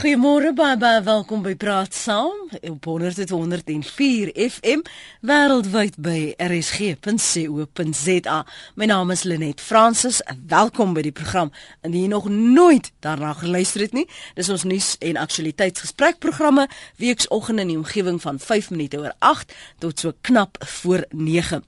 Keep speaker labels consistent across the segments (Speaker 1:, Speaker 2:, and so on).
Speaker 1: Goeiemôre baie welkom by Praat Saam op 104 FM wêreldwyd by rsg.co.za. My naam is Lenet Fransis. Welkom by die program. Indien jy nog nooit daarna geluister het nie, dis ons nuus en aktualiteitsgesprekprogramme weeksoggend in die omgewing van 5 minute oor 8 tot so knap voor 9.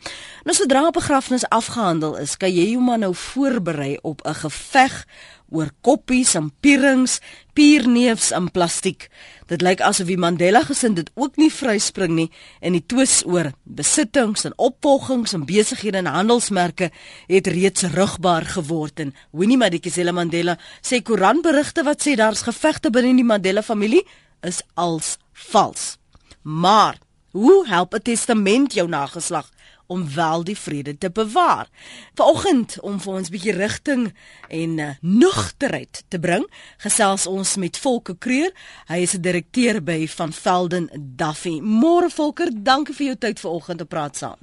Speaker 1: Nou sodra 'n begrafnis afgehandel is, kan jy jou maar nou voorberei op 'n geveg oor koppies en pierings, pierneefs en plastiek. Dit lyk asof die Mandela gesin dit ook nie vryspring nie en die twis oor besittings en opvolgings en besighede en handelsmerke het reeds rugbaar geword en Winnie Madikizela Mandela sê koeranberigte wat sê daar's gevegte binne die Mandela familie is als vals. Maar hoe help 'n testament jou nageslag om wel die vrede te bewaar. Vanoggend om vir ons 'n bietjie rigting en uh, nugterheid te bring, gesels ons met Volker Kreur. Hy is 'n direkteur by Van Velden Duffy. Môre Volker, dankie vir jou tyd vanoggend om te praat saam.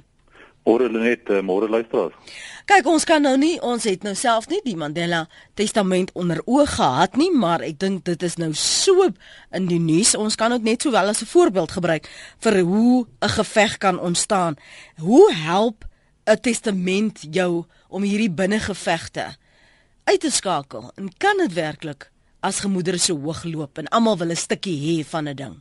Speaker 2: Môre net, uh, môre luisteraars.
Speaker 1: Kyk, ons kan nou nie, ons het nou self nie die Mandela Testament onder oog gehad nie, maar ek dink dit is nou so in die nuus. Ons kan dit net sowel as 'n voorbeeld gebruik vir hoe 'n geveg kan ontstaan. Hoe help 'n testament jou om hierdie binnengevegte uit te skakel? En kan dit werklik as gemoedere so hoog loop en almal wil 'n stukkie hê van 'n ding?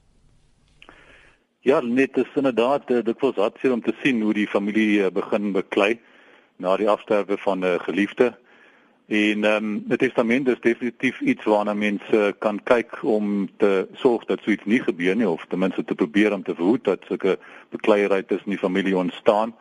Speaker 2: Ja, net is inderdaad eh, dit was hartseer om te sien hoe die familie eh, begin beklei na die afsterwe van 'n geliefde. En ehm um, 'n testament is definitief iets waarna mense kan kyk om te sorg dat so iets nie gebeur nie of ten minste te probeer om te verhoed dat sulke bekleierery tussen die familie ontstaan.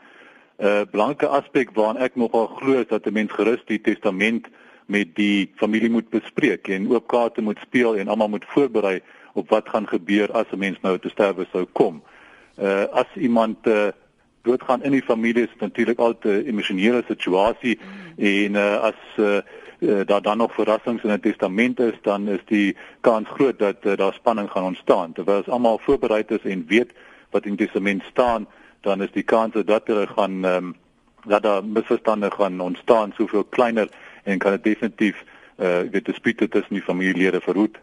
Speaker 2: 'n uh, Belangrike aspek waaraan ek nogal glo is dat 'n mens gerus die testament met die familie moet bespreek en oop kaarte moet speel en almal moet voorberei op wat gaan gebeur as 'n mens nou te sterwe sou kom. Uh as iemand uh, doodgaan in die familie is natuurlik altyd 'n emosionele situasie mm. en uh as uh, uh daar dan nog verrassings in 'n testament is, dan is die kans groot dat uh, daar spanning gaan ontstaan. Terwyl as almal voorberei is en weet wat in die testament staan, dan is die kans dat hulle gaan um, dat daar misverstande gaan ontstaan soveel kleiner en kan dit definitief uh weet dispute tussen die familielede verhoed.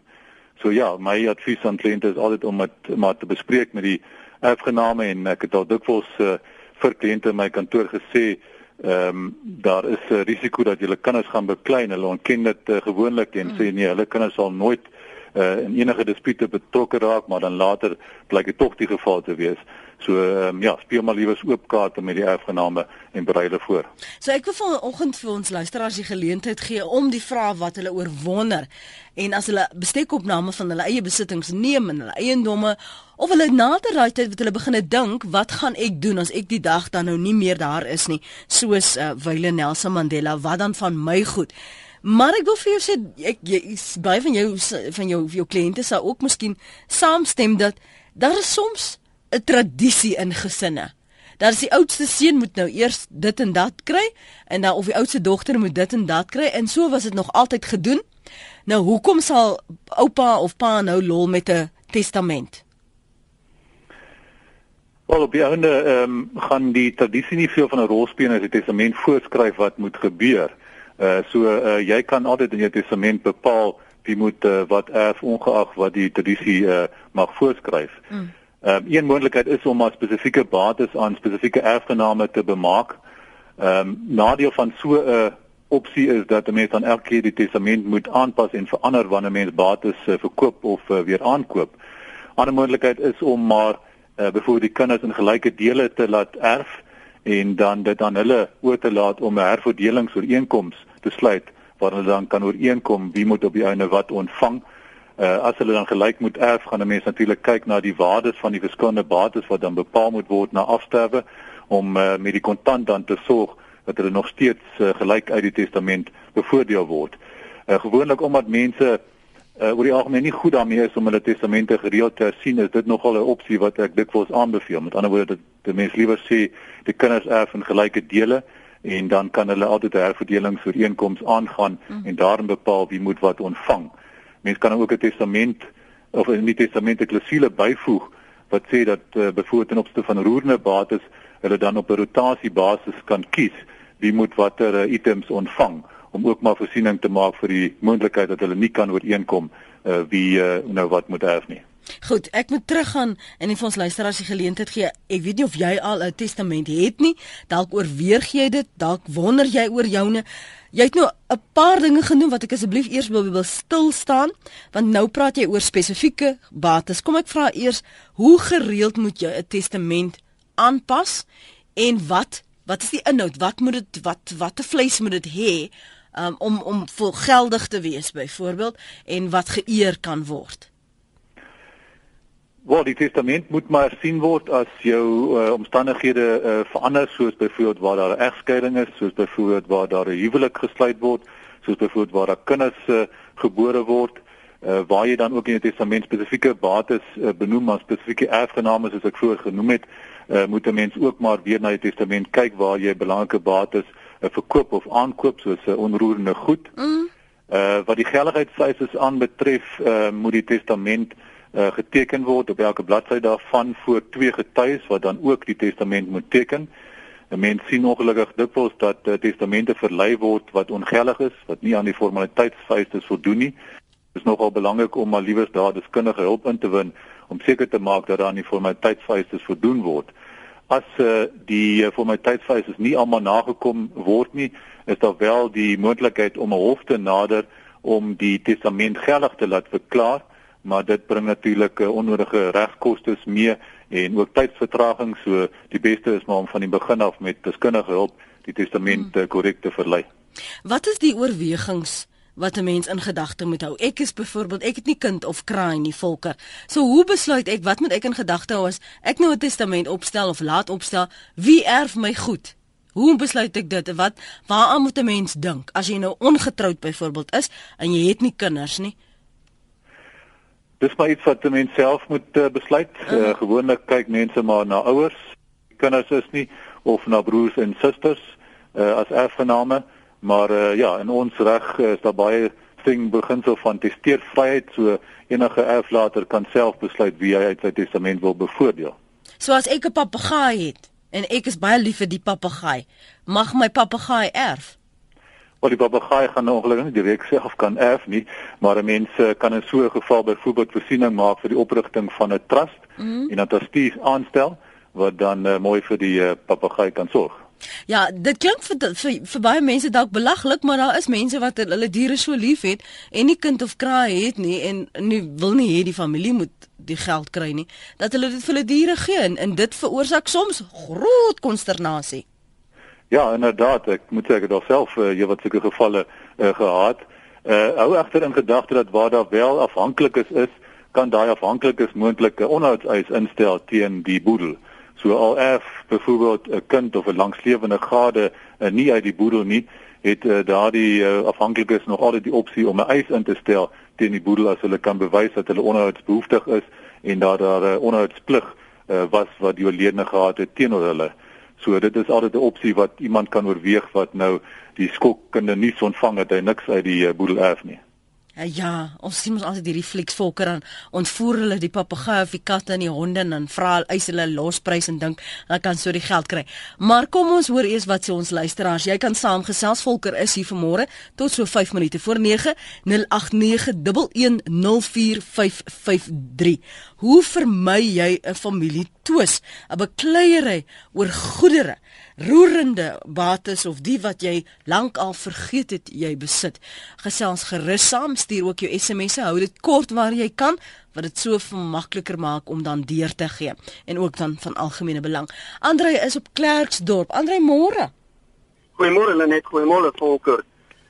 Speaker 2: So ja, my advies aan kliënte is altyd om dit maar te bespreek met die erfgename en ek het al dikwels uh, vir kliënte in my kantoor gesê ehm um, daar is 'n risiko dat julle kinders gaan beklei. Hulle ontken dit uh, gewoonlik en mm. sê nee, hulle kinders sal nooit uh, in enige dispute betrokke raak, maar dan later blyk dit tog die geval te wees. So ehm um, ja, speel maar liewers oop kaarte met die erfgename en berei hulle voor.
Speaker 1: So ek wil vanoggend vir ons luisteraars die geleentheid gee om die vrae wat hulle oorwonder en as hulle bestekopname van hulle eie besittings neem en hulle eiendomme of hulle nader daai tyd wat hulle begine dink, wat gaan ek doen as ek die dag dan nou nie meer daar is nie, soos uh, Wile Nelson Mandela, wat dan van my goed? Maar ek wil vir jou sê ek jy, baie van jou van jou jou kliënte sou ook miskien saamstem dat daar is soms 'n tradisie in gesinne. Dat as die oudste seun moet nou eers dit en dat kry en dan of die oudste dogter moet dit en dat kry en so was dit nog altyd gedoen. Nou hoekom sal oupa of pa nou lol met 'n testament?
Speaker 2: Wel op die einde ehm um, gaan die tradisie nie veel van 'n rol speel as die testament voorskryf wat moet gebeur. Uh so uh jy kan altyd in jou testament bepaal wie moet uh, wat erf ongeag wat die tradisie uh mag voorskryf. Mm. Ehm um, een moontlikheid is om 'n spesifieke bates aan spesifieke erfgename te bemaak. Ehm um, nadeel van so 'n uh, opsie is dat 'n mens dan elke keer die testament moet aanpas en verander wanneer mens bates uh, verkoop of uh, weer aankoop. 'n Ander moontlikheid is om maar uh, byvoorbeeld die kinders in gelyke dele te laat erf en dan dit aan hulle oor te laat om 'n herverdelingsooreenkoms te sluit waar hulle dan kan ooreenkom wie moet op die einde wat ontvang. Uh, as hulle dan gelyk moet erf, gaan 'n mens natuurlik kyk na die waardes van die verskillende bates wat dan bepaal moet word na afsterwe om uh, met die kontant dan te sorg dat hulle nog steeds uh, gelyk uit die testament bevoordeel word. Uh, gewoonlik omdat mense uh, oor die algemeen nie goed daarmee is om hulle testamente gereeld te hersien, is dit nogal 'n opsie wat ek dikwels aanbeveel. Met ander woorde dat die mens liewer sê die kinders erf in gelyke dele en dan kan hulle altyd 'n herverdelingsooreenkoms aangaan mm. en daarin bepaal wie moet wat ontvang. Mens kan ook 'n testament of 'n nie testamente klousule byvoeg wat sê dat uh, byvoorbeeld ten opsigte van roerende bates hulle dan op 'n rotasiebasis kan kies wie moet watter uh, items ontvang om ook maar voorsiening te maak vir die moontlikheid dat hulle nie kan ooreenkom uh, wie uh, nou wat moet erf nie.
Speaker 1: Goed, ek moet teruggaan en vir ons luisteraars die geleentheid gee. Ek weet nie of jy al 'n testament het nie. Dalk oorweeg jy dit, dalk wonder jy oor joune. Jy het nou 'n paar dinge genoem wat ek asseblief eers wil wil stil staan, want nou praat jy oor spesifieke bates. Kom ek vra eers, hoe gereeld moet jy 'n testament aanpas en wat wat is die inhoud? Wat moet dit wat watte vleis moet dit hê um, om om volgeldig te wees byvoorbeeld en wat geëer kan word?
Speaker 2: Wel, die testament moet maar sien word as jou uh, omstandighede uh, verander soos byvoorbeeld waar daar 'n egskeiding is, soos byvoorbeeld waar daar 'n huwelik gesluit word, soos byvoorbeeld waar daar kinders uh, gebore word, uh, waar jy dan ook in die testament spesifieke bates uh, benoem as spesifieke erfgename soos ek vroeër genoem het, uh, moet 'n mens ook maar weer na die testament kyk waar jy belangrike bates uh, verkoop of aankoop soos 'n uh, onroerende goed. Mm. Uh, wat die geldigheidsyfers aanbetref, uh, moet die testament uh, geteken word op elke bladsy daarvan voor twee getuies wat dan ook die testament moet teken. 'n Mens sien ongelukkig dikwels dat uh, testamente verlei word wat ongeldig is, wat nie aan die formaliteitsvereistes voldoen nie. Dit is nogal belangrik om maar liewers daar deskundige hulp in te win om seker te maak dat daar aan die formaliteitsvereistes voldoen word. As uh, die uh, formaliteitsvereistes nie almal nagekom word nie, is daar wel die moontlikheid om 'n hof te nader om die testament geldig te laat verklaar maar dit bring natuurlik uh, onnodige regskoste mee en ook tydsvertraging so die beste is maar om van die begin af met deskundige hulp die testament hmm. korrek te verlei.
Speaker 1: Wat is die oorwegings wat 'n mens in gedagte moet hou? Ek is byvoorbeeld ek het nie kind of kraai nie volker. So hoe besluit ek wat moet ek in gedagte hou as ek nou 'n testament opstel of laat opstel? Wie erf my goed? Hoe besluit ek dit? Wat waaraan moet 'n mens dink as jy nou ongetroud byvoorbeeld is en jy het nie kinders nie?
Speaker 2: Dis maar iets wat 'n mens self moet uh, besluit. Uh, Gewoonlik kyk mense maar na ouers, kinders is nie of na broers en susters uh, as erfgename, maar uh, ja, in ons reg is daar baie ding beginsel van testeervryheid, so enige erflater kan self besluit wie hy uit sy testament wil bevoordeel.
Speaker 1: So as ek 'n papegaai het en ek is baie lief vir die papegaai, mag my papegaai erf?
Speaker 2: Wat die papegaai gaan ongelukkig nie direk self kan erf nie, maar 'n mens kan in so 'n geval byvoorbeeld voorsiening maak vir die oprigting van 'n trust mm -hmm. en dan trustees aanstel wat dan uh, mooi vir die uh, papegaai kan sorg.
Speaker 1: Ja, dit klink vir, vir vir baie mense dalk belaglik, maar daar is mense wat hulle diere so lief het en nie kind of kraai het nie en nu wil nie hê die familie moet die geld kry nie, dat hulle dit vir hulle diere gee en, en dit veroorsaak soms groot konsternasie.
Speaker 2: Ja, inderdaad, ek moet sê ek het alself uh, jy wat sulke gevalle uh, gehad. Uh hou egter in gedagte dat waar daar wel afhanklikes is, kan daai afhanklikes moontlike onderhoudseis instel teen die boedel. So al erf byvoorbeeld 'n kind of 'n langslewende gade uh, nie uit die boedel nie, het uh, daardie uh, afhanklikes nog altyd die opsie om 'n eis in te stel teen die boedel as hulle kan bewys dat hulle onderhoudsbehoeftig is en dat daar 'n uh, onderhoudsplig uh, was wat die oorledene gehad het teenoor hulle. So dit is altyd 'n opsie wat iemand kan oorweeg wat nou die skokkende nuus ontvang het hy niks uit die eh, boedel erf nie.
Speaker 1: Ja, ja, ons sien ons altyd hierdie fliksvolker aan ontvoer hulle die papegaai of die katte en die honde en dan vra hulle eis hulle losprys en dink hulle kan so die geld kry. Maar kom ons hoor eers wat sê ons luisteraars. Jy kan saamgesels Volker is hier vanmôre tot so 5 minute voor 9 0891104553. Hoe vermy jy 'n familie twis, 'n bekleierery oor goedere? Roerende bates of die wat jy lank al vergeet het jy besit. Gesels gerus saam, stuur ook jou SMS'e, hou dit kort waar jy kan wat dit so makliker maak om dan deur te gee en ook dan van algemene belang. Andre is op Klerksdorp. Andre môre.
Speaker 3: Goeiemôre Lenet, goeiemôre Volker.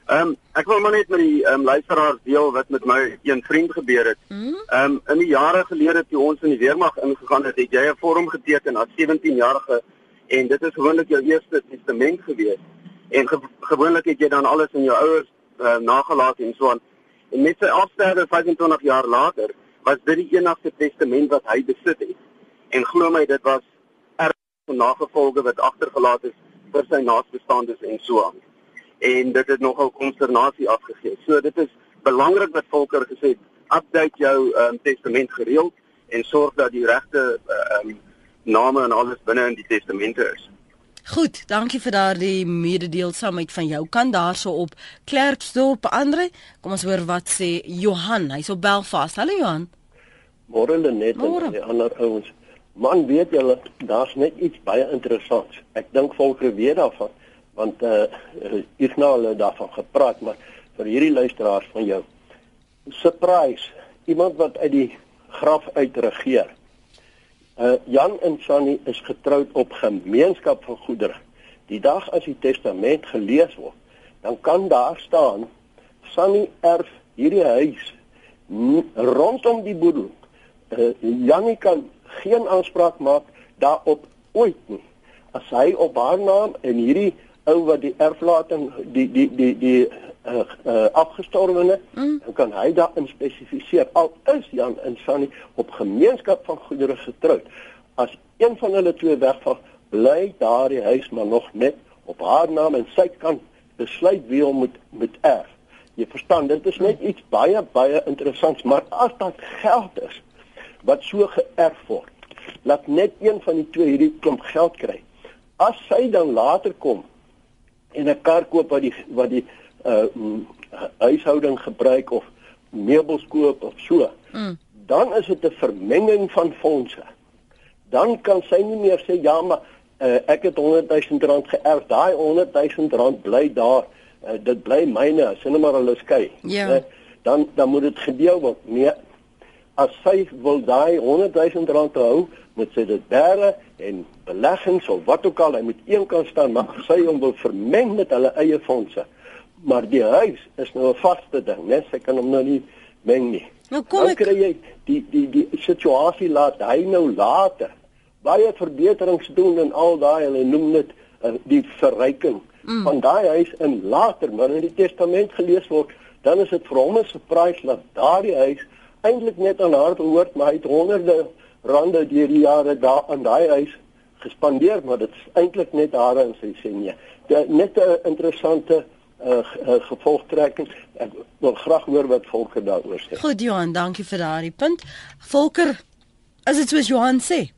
Speaker 3: Ehm um, ek wil maar net met die ehm um, luisteraars deel wat met my een vriend gebeur het. Mhm. Ehm um, in die jare gelede toe ons in die weermag ingegaan het, het jy 'n vorm geteken as 17-jarige en dit is gewoonlik jou eerste testament gewees. En ge gewoonlik het jy dan alles in jou ouers uh, nagelaat en so aan. En met sy afsterwe 25 jaar later was dit die enigste testament wat hy besit het. En glo my dit was erg nagevolge wat agtergelaat is vir sy naasbestaandes en so aan. En dit het nogal konsternasie afgegee. So dit is belangrik wat Volker gesê het update jou um, testament gereeld en sorg dat die regte uh, um, name en alles binne in die testamente is.
Speaker 1: Goed, dankie vir daardie mededeelsamheid van jou kant daarso op Klerksdorp Andre. Kom ons hoor wat sê Johan. Hy's op Belfast. Hallo Johan.
Speaker 4: Môre net en die ander ouens. Man, weet julle, daar's net iets baie interessants. Ek dink volker weet daarvan want eh uh, is nou hulle daarvan gepraat, maar vir hierdie luisteraars van jou. Surprise, iemand wat uit die graf uit regeer. Uh Jan en Sunny is getroud op gemeenskap van goedere. Die dag as die testament gelees word, dan kan daar staan Sunny erf hierdie huis rondom die boedel. Uh Janie kan geen aanspraak maak daarop ooit nie. As hy op haar naam en hierdie ou wat die erflating die die die die uh, uh, afgestorwene mm. dan kan hy daarin spesifiseer al is Jan en Sunny op gemeenskap van goedere getroud. As een van hulle twee wegval bly daardie huis maar nog net op haar naam en sy kan besluit wie hom moet moet erf. Jy verstaan dit is net iets baie baie interessants maar as dit geld is wat so geërf word laat net een van die twee hierdie klomp geld kry. As sy dan later kom en 'n kar koop wat die wat die uh huishouding gebruik of meubels koop of so. Mm. Dan is dit 'n vermenging van fondse. Dan kan sy nie meer sê ja, maar uh, ek het 100 000 rand geërf. Daai 100 000 rand bly daar. Uh, dit bly myne, as hulle maar hulle skei.
Speaker 1: Ja. Uh,
Speaker 4: dan dan moet dit gedeel word. Nee. As sy wil daai 100 000 rand hou, moet sy dit bære en beleggings of wat ook al, hy moet een kan staan, maar sy hom wil vermeng met hulle eie fondse. Maar die huis is nou 'n vaste ding, né? Sy kan hom nou nie meng nie.
Speaker 1: Nou kom ek
Speaker 4: kry jy die die die situasie laat hy nou later baie verbeterings doen en al daai hulle noem dit uh, die verryking mm. van daai huis in later, maar in die testament gelees word, dan is dit vir hom 'n surprise dat daardie huis eintlik net aan haar behoort, maar hy het honderde rande deur die jare daar aan daai huis gespandeer, maar dit is eintlik net daar en sy sê nee. Dit net 'n interessante uh, gevolgtrekking. Ek wil graag hoor wat Volker daaroor sê.
Speaker 1: Goed Johan, dankie vir daardie punt. Volker, as dit soos Johan sê.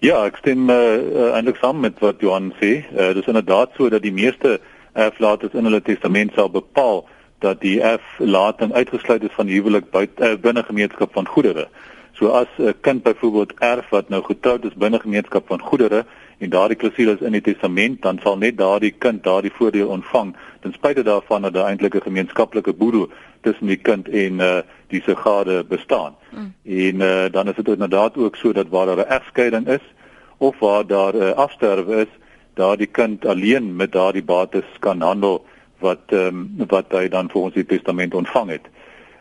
Speaker 2: Ja, ek stem uh, uh, eintlik saam met wat Johan sê. Uh, dit is inderdaad so dat die meeste erflaters in hulle testament sal bepaal dat die erflating uitgesluit is van huwelik buite uh, binne gemeenskap van goedere. So as 'n kind byvoorbeeld erf wat nou getroud is binne gemeenskap van goedere en daardie klousule is in die testament, dan sal net daardie kind daardie voordeel ontvang ten spyte daarvan dat daar eintlik 'n gemeenskaplike boedel tussen die kind en uh die se gade bestaan. Mm. En uh dan is dit inderdaad ook so dat waar daar 'n egskeiding is of waar daar 'n uh, afsterwe is, daardie kind alleen met daardie bates kan handel wat ehm um, wat hy dan volgens die testament ontvang het.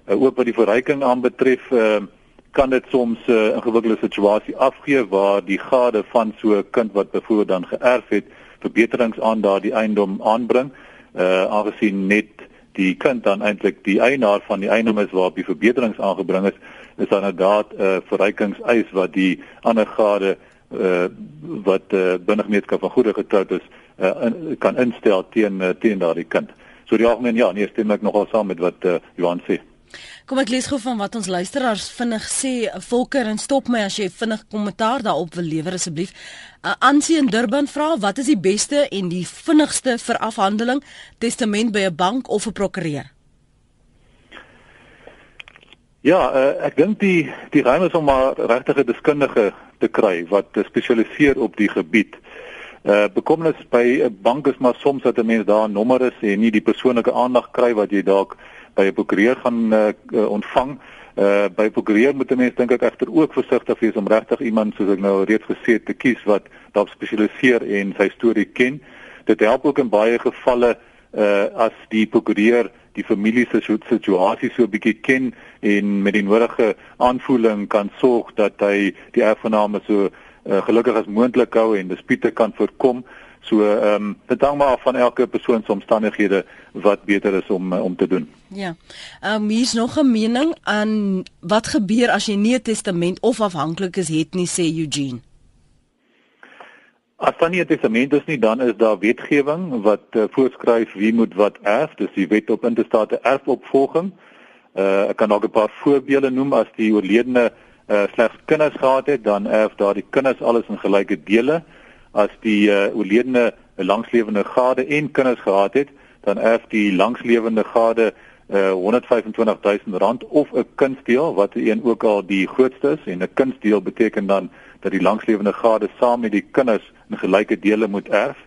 Speaker 2: Uh, ook wat die verryking aanbetref, ehm uh, kan dit soms 'n uh, ingewikkelde situasie afgee waar die gade van so 'n kind wat byvoorbeeld dan geërf het verbeterings aan daardie eiendom aanbring uh aangesien net die kind dan eintlik die eienaar van die eiendom is waarop die verbeterings aangebring is is dan inderdaad 'n uh, verrykingseis wat die ander gade uh wat uh, binne gemeenskap van goeie getroud is uh, in, kan instel teen uh, teen daardie kind. So die algemeen ja, nee, stem ek nogal saam met wat uh, Johan sê.
Speaker 1: Kom ek lees gou van wat ons luisteraars vinnig sê. Volker en stop my as jy vinnig kommentaar daarop wil lewer asseblief. Uh, Ansie in Durban vra wat is die beste en die vinnigste vir afhandeling testament by 'n bank of 'n prokureur?
Speaker 2: Ja, uh, ek dink die die ruim is om maar regtige deskundige te kry wat spesialiseer op die gebied. Uh bekommernis by 'n bank is maar soms dat 'n mens daar 'n nommer is en nie die persoonlike aandag kry wat jy dalk by 'n prokureur gaan uh, ontvang. Uh by prokureur moet 'n mens dink ek egter ook versigtig wees om regtig iemand soos ek nou reeds gesê het te kies wat daarop spesialiseer en sy storie ken. Dit help ook in baie gevalle uh as die prokureur die familie se situasie so 'n bietjie ken en met die nodige aanvoeling kan sorg dat hy die erfgename so uh, gelukkig as moontlik hou en dispute kan voorkom. So ehm um, dit hang maar af van elke persoon se omstandighede wat beter is om om te doen.
Speaker 1: Ja. Ehm um, hier's nog 'n mening aan wat gebeur as jy nie 'n testament of afhanklik is het nie sê Eugene.
Speaker 2: As dan nie 'n testament is nie, dan is daar wetgewing wat uh, voorskryf wie moet wat erf, dis die wet op interstate erfopvolging. Uh ek kan ook 'n paar voorbeelde noem as die oorledene uh slegs kinders gehad het, dan erf daardie kinders alles in gelyke dele as die uh, oorledene 'n langslewende gade en kinders gehad het, dan erf die langslewende gade uh, 125000 rand of 'n kunstdeel wat een ook al die grootste is en 'n kunstdeel beteken dan dat die langslewende gade saam met die kinders in gelyke dele moet erf.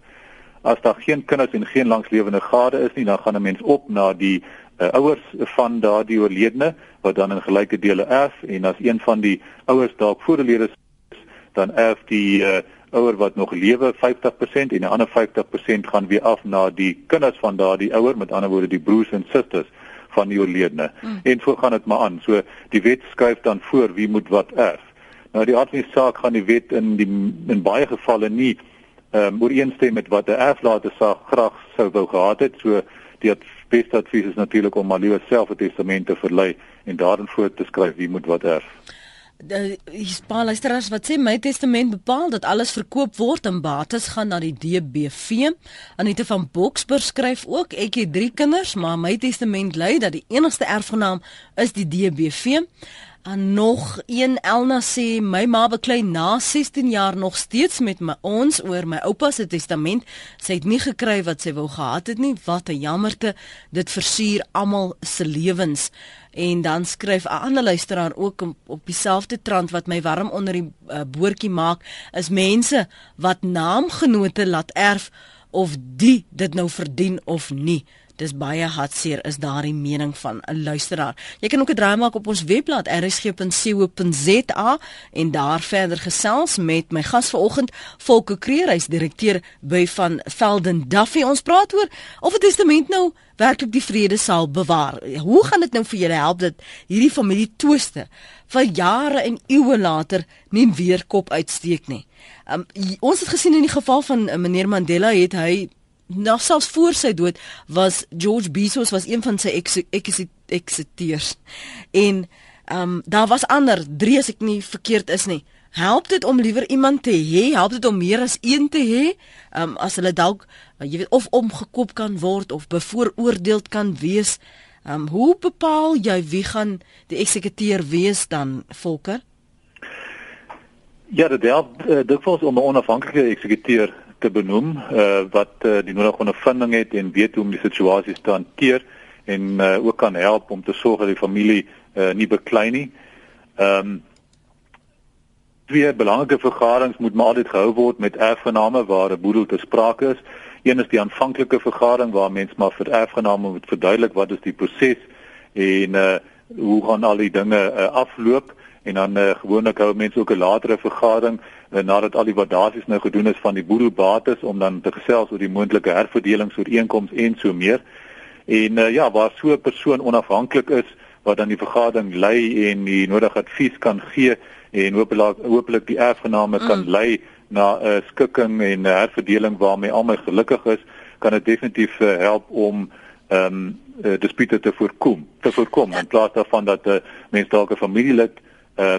Speaker 2: As daar geen kinders en geen langslewende gade is nie, dan gaan 'n mens op na die uh, ouers van daardie oorledene wat dan in gelyke dele erf en as een van die ouers dalk voordelede is, dan erf die uh, ouer wat nog lewe 50% en die ander 50% gaan weer af na die kinders van daardie ouer, met ander woorde die broers en susters van die oorledene. Mm. En so gaan dit maar aan. So die wet skryf dan voor wie moet wat erf. Nou die aard van die saak gaan die wet in die in baie gevalle nie ehm um, ooreenstem met wat 'n erflater saak graag sou wou gehad het. So die beste advies is natuurlik om maar liewer self 'n testament te verlei en daarin voor te skryf wie moet wat erf
Speaker 1: die spaarluisteraars wat sê my testament bepaal dat alles verkoop word en bates gaan na die DBV. Anita van Boksburg skryf ook ek het 3 kinders, maar my testament lui dat die enigste erfgenaam is die DBV. En nog een Elna sê my ma beklei na 16 jaar nog steeds met my ons oor my oupa se testament. Sy het nie gekry wat sy wou gehad het nie. Wat 'n jammerte. Dit versuur almal se lewens. En dan skryf 'n ander luisteraar ook op, op dieselfde trant wat my warm onder die uh, boortjie maak is mense wat naamgenote laat erf of die dit nou verdien of nie. Dis baie hartseer is daardie mening van 'n luisteraar. Jy kan ook 'n draai maak op ons webblad rsg.co.za en daar verder gesels met my gas vanoggend, Volker Kreer, hy's direkteur by van Velden Duffy. Ons praat oor of 'n testament nou werklik die vrede sal bewaar. Hoe gaan dit nou vir julle help dat hierdie familie twiste vir jare en eeue later nie weer kop uitsteek nie? Um, ons het gesien in die geval van uh, meneer Mandela het hy nog selfs voor sy dood was George Bezos was een van sy exiteurs. En ehm um, daar was ander, drie as ek nie verkeerd is nie. Help dit om liewer iemand te hê? Help dit om meer as een te hê? Ehm um, as hulle dalk uh, jy weet of omgekoop kan word of bevooroordeeld kan wees. Ehm um, hoe bepaal jy wie gaan die eksekuteur wees dan, Volker?
Speaker 2: Ja, dit help uh, dikwels om 'n onafhanklike eksekuteur te benoem uh, wat uh, die nodige ondervinding het en weet hoe om die situasies te hanteer en uh, ook kan help om te sorg dat die familie uh, nie beklei nie. Ehm um, twee belangrike vergaderings moet maar altyd gehou word met erfgename waar 'n boedel te sprake is. Een is die aanvanklike vergadering waar mens maar vir erfgename moet verduidelik wat is die proses en uh, hoe gaan al die dinge uh, afloop en dan uh, gewoonlik hou mense ook 'n latere vergadering uh, nadat al die waardasies nou gedoen is van die boedelbates om dan te gesels oor die moontlike herverdelingsooreenkomste en so meer. En uh, ja, waar so 'n persoon onafhanklik is wat dan die vergadering lei en die nodige advies kan gee en hopelik hopelik die erfgename mm. kan lei na 'n uh, skikking en herverdeling waarmee almal gelukkig is, kan dit definitief uh, help om ehm um, uh, dispute te voorkom te voorkom in plaas daarvan dat 'n uh, mens dalk 'n familielid uh,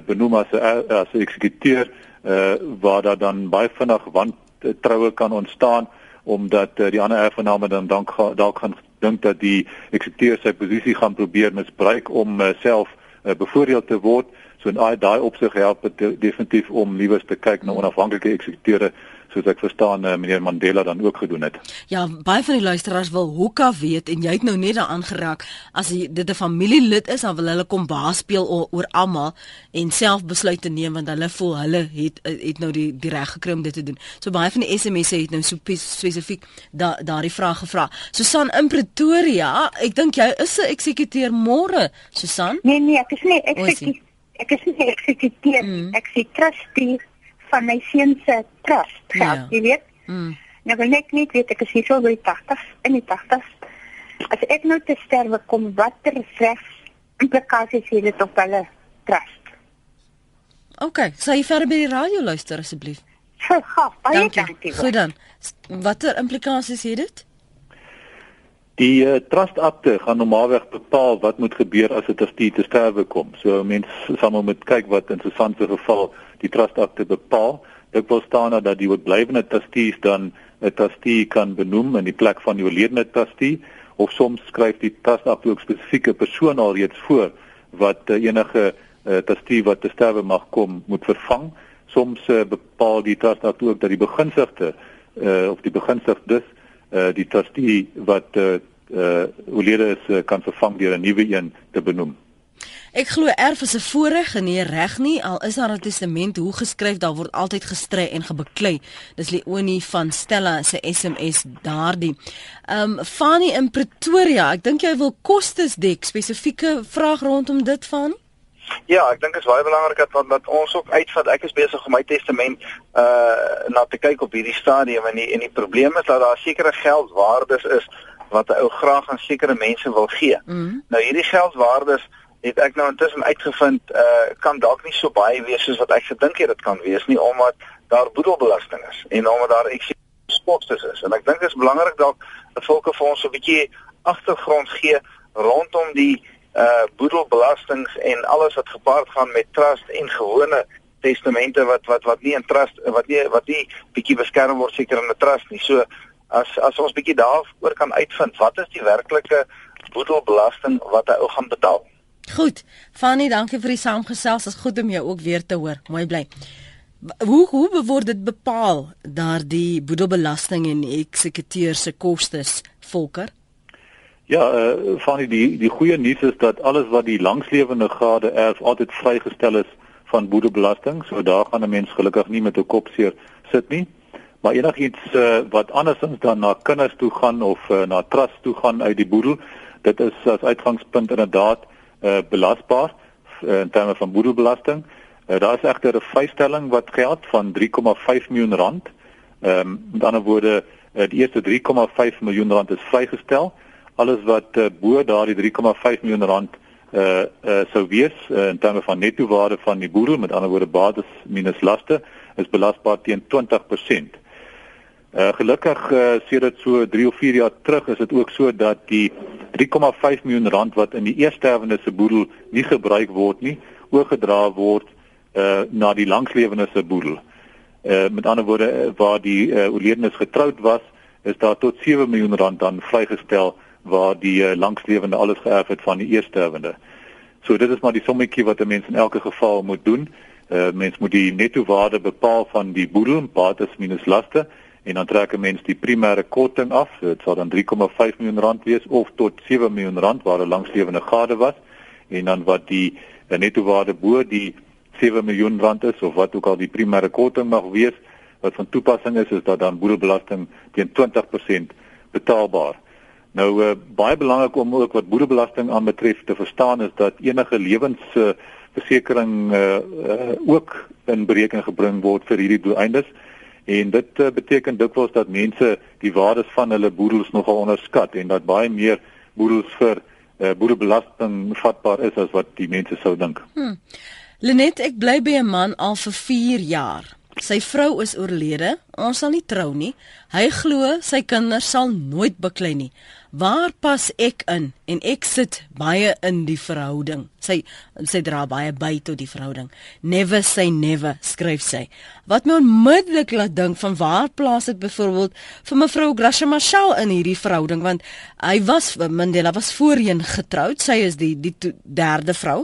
Speaker 2: benoem as 'n as 'n eksekuteur uh, waar daar dan baie vinnig wantroue kan ontstaan omdat uh, die ander erfgename dan dalk dalk gaan dink dat die eksekuteur sy posisie gaan probeer misbruik om uh, self uh, bevoordeel te word. So in daai opsig help dit definitief om liewers te kyk na onafhanklike eksekuteure soos ek verstaan uh, meneer Mandela dan ook gedoen het.
Speaker 1: Ja, baie van die luisteraars wil hoeka weet en jy het nou net daaraan geraak as jy, dit 'n familielid is dan wil hulle kom baas speel oor, oor almal en self besluite neem want hulle voel hulle het het nou die die reg gekry om dit te doen. So baie van die SMS'e het nou so spesifiek da, daardie vraag gevra. Susan in Pretoria, ek dink jy is 'n eksekuteur môre, Susan?
Speaker 5: Nee nee, ek is nie eksekuteur. Ek is nie eksekuteur, mm. ek is trustee van my seun se trust geld, ja. jy weet. Mm. Nou wil ek net weet ek is hier so by 80 in die 80. As ek nou te sterwe kom, watter reg implikasies het dit op hulle trust?
Speaker 1: OK, sal jy verder by die radio luister asseblief?
Speaker 5: Ja, baie dankie.
Speaker 1: Goed dan. Watter implikasies het dit?
Speaker 2: Die uh, trust akte gaan normaalweg bepaal wat moet gebeur as 'n trustee te sterwe kom. So mense sal moet kyk wat in so 'n geval die trust akte bepaal. Dit wil staan dat die oorblywende trustees dan 'n trustee kan benoem in die plek van die oorledene trustee of soms skryf die trust akte ook spesifieke persoon alreeds voor wat uh, enige uh, trustee wat te sterwe mag kom moet vervang. soms uh, bepaal die trust dat ook dat die beginsigte uh, of die beginsigdes uh, die trustee wat uh, uh oorlede is uh, kan vervang deur 'n nuwe een te benoem.
Speaker 1: Ek glo erf is 'n voorreg en nie reg nie al is daar 'n testament hoe geskryf daar word altyd gestry en gebeklei. Dis Leonie van Stella se SMS daardie. Ehm um, Fanny in Pretoria, ek dink jy wil kostes dek spesifieke vraag rondom dit van?
Speaker 6: Ja, ek dink dit is baie belangrik dat wat, ons ook uitvat. Ek is besig om my testament uh na te kyk op hierdie stadium en die, en die probleem is dat daar sekere geldwaardes is wat 'n ou graag aan sekere mense wil gee. Mm. Nou hierdie geldwaardes het ek nou intussen uitgevind uh kan dalk nie so baie wees soos wat ek gedink het dit kan wees nie omdat daar boedelbelasting is en omdat daar eksportes is en ek dink dit is belangrik dalk dat volke vir ons 'n bietjie agtergrond gee rondom die uh boedelbelastings en alles wat gepaard gaan met trust en gewone testamente wat wat wat nie in trust wat nie wat nie bietjie beskerm word seker in 'n trust nie. So as as ons bietjie daaroor kan uitvind wat is die werklike boedelbelasting wat 'n ou gaan betaal?
Speaker 1: Goed. Fanny, dankie vir die saamgesels. Dit is goed om jou ook weer te hoor. Mooi bly. Hoe hoe word dit bepaal daardie boedelbelasting en eksekuteur se kostes, Volker?
Speaker 2: Ja, eh uh, Fanny, die die goeie nuus is dat alles wat die langslewende gade erf altyd vrygestel is van boedelbelasting. So daar gaan 'n mens gelukkig nie met 'n kop seer sit nie. Maar enigiets uh, wat andersins dan na kinders toe gaan of uh, na trust toe gaan uit die boedel, dit is as uitgangspunt inderdaad uh, belasbaar uh, in terme van boedelbelasting. Uh, daar is egter 'n vrystelling wat geld van 3,5 miljoen rand. Ehm um, met ander woorde, uh, die eerste 3,5 miljoen rand is vrygestel. Alles wat uh, bo daardie 3,5 miljoen rand uh uh sou wees uh, in terme van netto waarde van die boedel, met ander woorde bates minus laste, is belasbaar teen 20%. Uh gelukkig uh, sedert so 3 of 4 jaar terug is dit ook so dat die 3,5 miljoen rand wat in die eersterwende se boedel nie gebruik word nie, oorgedra word uh na die langslewende se boedel. Uh met ander woorde waar die uh, oorledenes getroud was, is daar tot 7 miljoen rand dan vrygestel waar die uh, langslewende alles geërf het van die eersterwende. So dit is maar die sommetjie wat 'n mens in elke geval moet doen. Uh mens moet die netto waarde bepaal van die boedel, bates minus laste en dan trek 'n mens die primêre korting af. Dit sal dan 3,5 miljoen rand wees of tot 7 miljoen rand waar 'n langslewende gade was en dan wat die netto waarde bo die 7 miljoen rand is of wat ook al die primêre korting mag wees wat van toepassing is is dat dan boedelbelasting teen 20% betaalbaar. Nou uh, baie belangrik om ook wat boedelbelasting aanbetref te verstaan is dat enige lewensversekering uh, uh, ook in berekening gebring word vir hierdie doeleindes. En dit uh, beteken dikwels dat mense die waardes van hulle boedels nogal onderskat en dat baie meer boedels vir uh, boedelbelasting vatbaar is as wat die mense sou dink. Hmm.
Speaker 1: Lenet, ek bly by 'n man al vir 4 jaar. Sy vrou is oorlede. Ons sal nie trou nie. Hy glo sy kinders sal nooit beklei nie. Waar pas ek in? En ek sit baie in die verhouding. Sy sy dra baie by tot die verhouding. Never say never, skryf sy. Wat my onmiddellik laat dink van waar plaas ek byvoorbeeld vir mevrou Gracia Marshall in hierdie verhouding want hy was Mandela was voorheen getroud. Sy is die die derde vrou.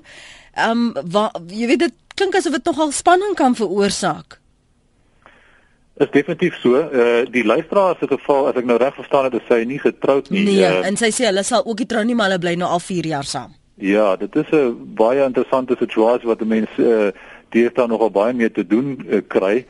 Speaker 1: Ehm um, jy weet dit klink asof dit nogal spanning kan veroorsaak
Speaker 2: is definitief so. Uh die luisteraar se geval, as ek nou reg verstaan het, is sy nie getroud nie.
Speaker 1: Nee, uh, en sy sê hulle sal ook nie trou nie, maar hulle bly nou al 4 jaar saam.
Speaker 2: Ja, dit is 'n baie interessante situasie wat mense uh die het dan nogal baie meer te doen uh, kry.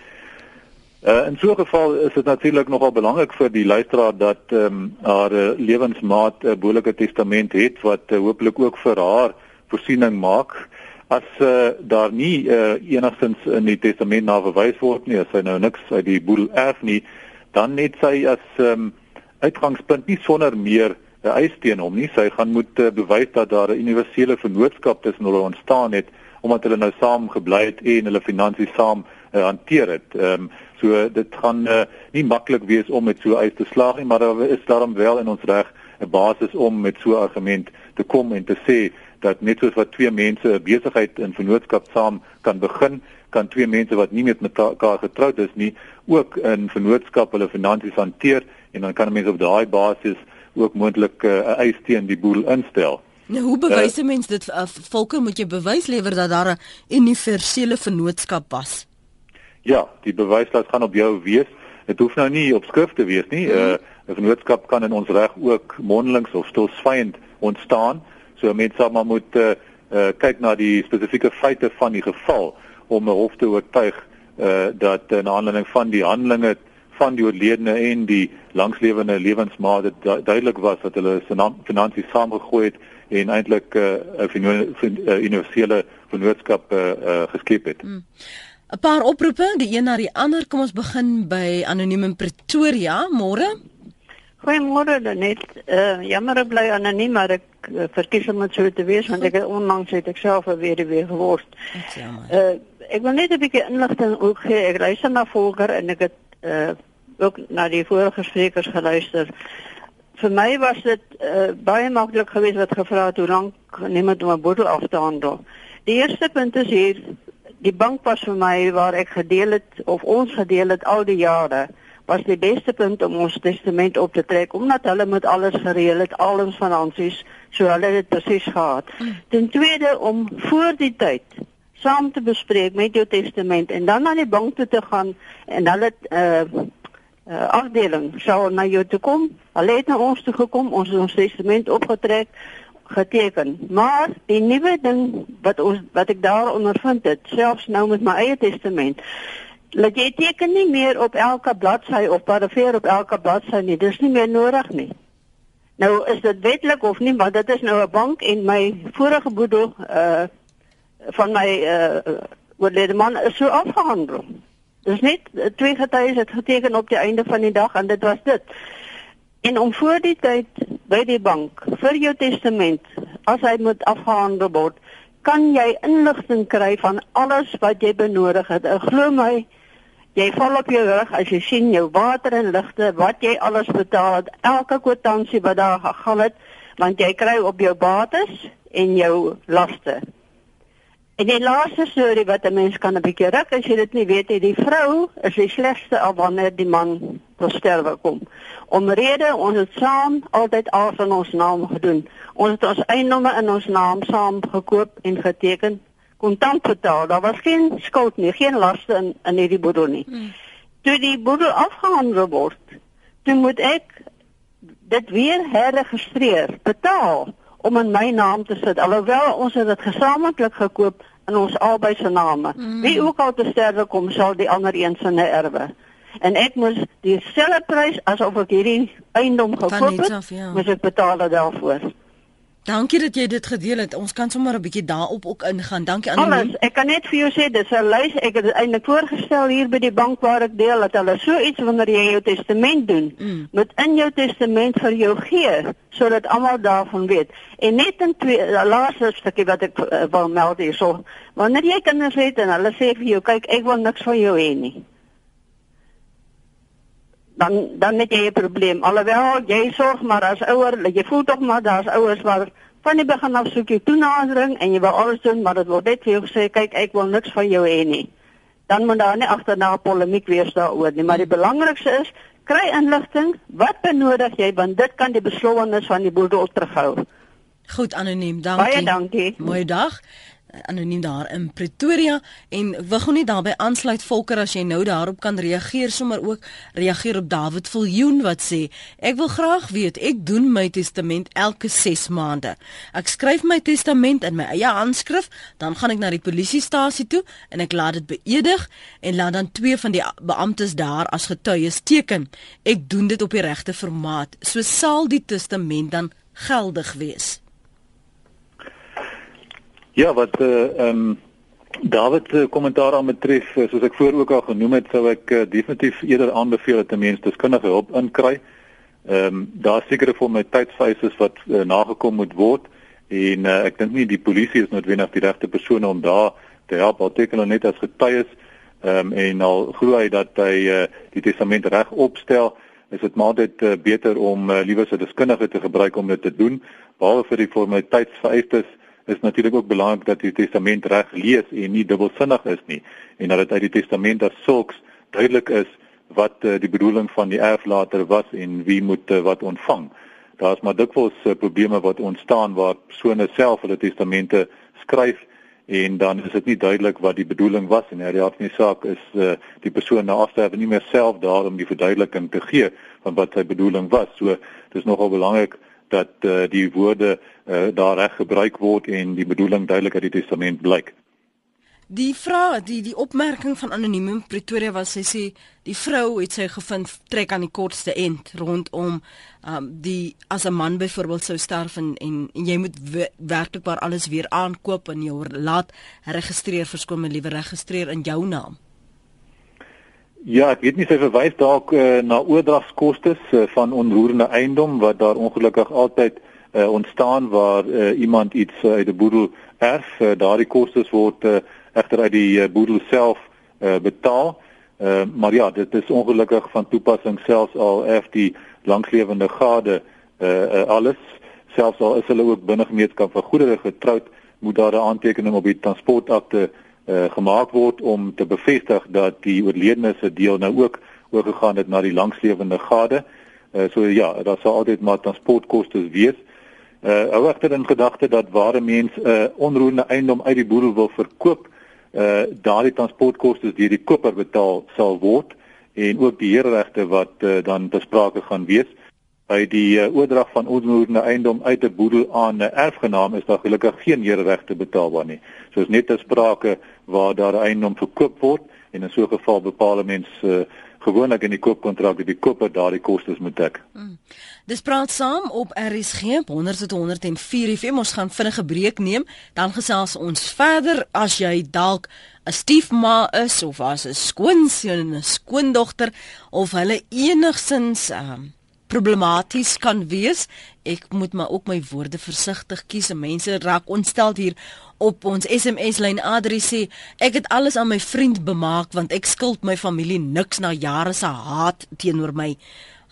Speaker 2: Uh in so 'n geval is dit natuurlik nogal belangrik vir die luisteraar dat ehm um, haar uh, lewensmaat 'n uh, behoorlike testament het wat uh, hopelik ook vir haar voorsiening maak. As uh, daar nie uh, enigstens in die testament na verwys word nie as hy nou niks uit die boedel erf nie dan net sy as um, uitgangspunt nie sonder meer 'n uh, eis teen hom nie. Sy gaan moet uh, bewys dat daar 'n universele vennootskap tussen hulle ontstaan het omdat hulle nou saam gebly het en hulle finansies saam uh, hanteer het. Um, so dit gaan uh, nie maklik wees om met so eis te slaag nie maar daar is daarom wel in ons reg 'n basis om met so 'n argument te kom en te sê dat net soos wat twee mense 'n besigheid in vennootskap saam kan begin, kan twee mense wat nie met mekaar getroud is nie, ook in vennootskap hulle finansies hanteer en dan kan mense op daai basis ook moontlik eh, 'n uh, eis teen die boel instel.
Speaker 1: Nou, hoe bewys 'n uh, mens dit? Uh, volke moet jy bewys lewer dat daar 'n universele vennootskap was.
Speaker 2: Ja, die bewyslast gaan op jou wees. Dit hoef nou nie op skrift te wees nie. 'n mm. uh, 'n Vennootskap kan in ons reg ook mondelings of stilswyend ontstaan. So mense sal maar moet uh, uh, kyk na die spesifieke feite van die geval om 'n hof te oortuig uh, dat in aanleiding van die handelinge van die oorledene en die langslewende lewensmaat dit du duidelik was dat hulle finansies saamgegooi het en eintlik 'n uh, universele vennootskap uh, uh, geskep het. Mm.
Speaker 1: 'n Paar oproepe, die een na die ander. Kom ons begin by anoniem in Pretoria. Môre.
Speaker 7: Goeiemôre net. Uh, jammer ek bly anoniem, maar ek uh, verkies om dit so te wees want ek onlangs het ek self weer weer geword. Uh, ek wil net 'n bietjie inligting ook gee. Ek luister na Volker en ek het uh, ook na die vorige sprekers geluister. Vir my was dit uh, baie maklik geweest wat gevra het hoe lank niemand om 'n bottel af te handel. Die eerste punt is hier die bank was vir my waar ek gedeel het of ons gedeel het al die jare was die beste punt om ons testament op te trek omdat hulle met alles gereël het al ons finansies so hulle het presies gehad. Ten tweede om voor die tyd saam te bespreek met jou testament en dan na die bank toe te gaan en hulle uh uh afdeling sou na jou toe kom. Hulle het na ons toe gekom, ons ons testament opgetrek, geteken. Maar die nuwe ding wat ons wat ek daar ondervind het, selfs nou met my eie testament, laat jy teken nie meer op elke bladsy of parafeer op elke bladsy nie. Dis nie meer nodig nie. Nou is dit wetlik of nie, maar dit is nou 'n bank en my vorige boedel uh van my uh oorlede man is so afgehandel. Dis net twee getuies het geteken op die einde van die dag en dit was dit. En om voor die tyd by die bank vir jou testament as hy moet afgehandel word, kan jy inligting kry van alles wat jy benodig het. Ek glo my, jy val op jou rug as jy sien jou water en ligte, wat jy alles betaal het, elke kwitansie wat daar gegaan het, want jy kry op jou bates en jou laste. En die laaste storie wat 'n mens kan 'n bietjie ruk as jy dit nie weet nie, die vrou is die slegste al wanneer die man tot sterwe kom. Omrede ons het saam altyd al van ons naam gedoen. Ons het ons eiendomme in ons naam saam gekoop en geteken, kontant betaal. Daar was geen skuld nie, geen laste in in hierdie boedel nie. Hmm. Toe die boedel afgehandel word, toe moet ek dit weer herregistreer, betaal om in my naam te sit alhoewel ons het gesamentlik gekoop in ons albei se name. Mm. Wie ook al te sterwe kom, sal die ander een se erwe. En ek moes dieselfde prys asof ek hierdie eiendom gekoop het, af, ja. moet ek betaal daarvoor.
Speaker 1: Dankie dat jy dit gedeel het. Ons kan sommer 'n bietjie daarop ook ingaan. Dankie aan
Speaker 7: Alles, ek kan net vir jou sê dis 'n lys. Ek het eintlik voorgestel hier by die bank waar ek deel dat hulle so iets wanneer jy jou testament doen, mm. moet in jou testament vir jou gee sodat almal daarvan weet. En net 'n twee laaste stukkie wat ek uh, wil meld hierso. Wanneer jy kinders het en hulle sê vir jou, kyk, ek wil niks van jou hê nie dan dan het jy 'n probleem. Alhoewel jy sorg maar as ouer, jy voel tog maar daar's ouers waar van die begin af soek jy toenadering en jy wil alles doen, maar dit word net vir jou gesê, kyk, ek wil niks van jou hê nie. Dan moet daar nie agterna polemiek wees daaroor nie, maar die belangrikste is kry inligting, wat benodig jy want dit kan die beslowwenis van die boedel terughou.
Speaker 1: Goed anoniem, dankie.
Speaker 7: Baie dankie.
Speaker 1: Mooi dag anoniem daar in Pretoria. En wil gou nie daarbey aansluit Volker as jy nou daarop kan reageer sommer ook reageer op David Viljoen wat sê ek wil graag weet ek doen my testament elke 6 maande. Ek skryf my testament in my eie handskrif dan gaan ek na die polisiestasie toe en ek laat dit beëdig en laat dan twee van die beamptes daar as getuies teken. Ek doen dit op die regte formaat. So sal die testament dan geldig wees
Speaker 2: Ja, wat eh uh, ehm um, David se kommentaar aan betref, uh, soos ek voor ook al genoem het, sou ek uh, definitief eerder aanbeveel dat minste deskundige hulp inkry. Ehm um, daar sekerre formaliteitsvereistes wat uh, nagekom moet word en uh, ek dink nie die polisie is noodwendig die regte persone om daar te help al teken net as getuies ehm um, en al glo hy dat hy uh, die testament reg opstel is dit maar dit uh, beter om uh, liewer 'n deskundige te gebruik om dit te doen behalwe vir die formaliteitsvereistes is natuurlik ook belangrik dat die testament reg lees en nie dubbelsinnig is nie en dat dit uit die testament as sulks duidelik is wat uh, die bedoeling van die erflater was en wie moet uh, wat ontvang. Daar's maar dikwels uh, probleme wat ontstaan waar persone self hulle testamente skryf en dan is dit nie duidelik wat die bedoeling was en hierdie hart van die saak is uh, die persoon na afsterwe nie meer self daar om die verduideliking te gee van wat sy bedoeling was. So dis nogal belangrik dat uh, die woorde uh, daar reg gebruik word en die bedoeling duidelik uit die testament blyk.
Speaker 1: Die vraag, die die opmerking van anoniem Pretoria was sy sê die vrou het sy gevind trek aan die kortste end rondom um die as 'n man byvoorbeeld sou sterf en en, en jy moet werklikbaar alles weer aankoop en jou laat registreer verskoon my liewe registreer in jou naam.
Speaker 2: Ja, ek weet nie sy verwys dalk uh, na oordragskoste uh, van onroerende eiendom wat daar ongelukkig altyd uh, ontstaan waar uh, iemand iets uh, uit 'n boedel erf. Uh, Daardie kostes word uh, egter uit die uh, boedel self uh, betaal. Uh, maar ja, dit is ongelukkig van toepassing selfs al erf die langslewende gade uh, uh, alles. Selfs al is hulle ook binne gemeenskap van goedere getroud, moet daar 'n aantekening op die transportakte uh, gemaak word om te bevestig dat die oorledene se deel nou ook oorgegaan het na die langslewende gade. Uh, so ja, daar sal altyd maar transportkoste wees. Uh hou egter in gedagte dat ware mens 'n uh, onroerende eiendom uit die boedel wil verkoop, uh daardie transportkoste deur die koper betaal sal word en ook die heerregte wat uh, dan besprake gaan wees by die uh, oordrag van onroerende eiendom uit 'n boedel aan 'n erfgenaam is daar gelukkig geen heerregte betaalbaar nie. So is net 'n sprake waar daar eiendom verkoop word en in so 'n geval bepaal 'n mens uh, gewoonlik in die koopkontrak dat die koper daardie kostes moet dek. Hmm.
Speaker 1: Dis praat saam op RSG 100.104 FM. Ons gaan vinnige breek neem, dan gesels ons verder as jy dalk 'n stiefma is of as 'n skoonseun en 'n skoondogter of hulle enigsins um, problematies kan wees. Ek moet maar ook my woorde versigtig kies. Mense raak ontstel hier op ons SMS lyn adres sê ek het alles aan my vriend bemaak want ek skuld my familie niks na jare se haat teenoor my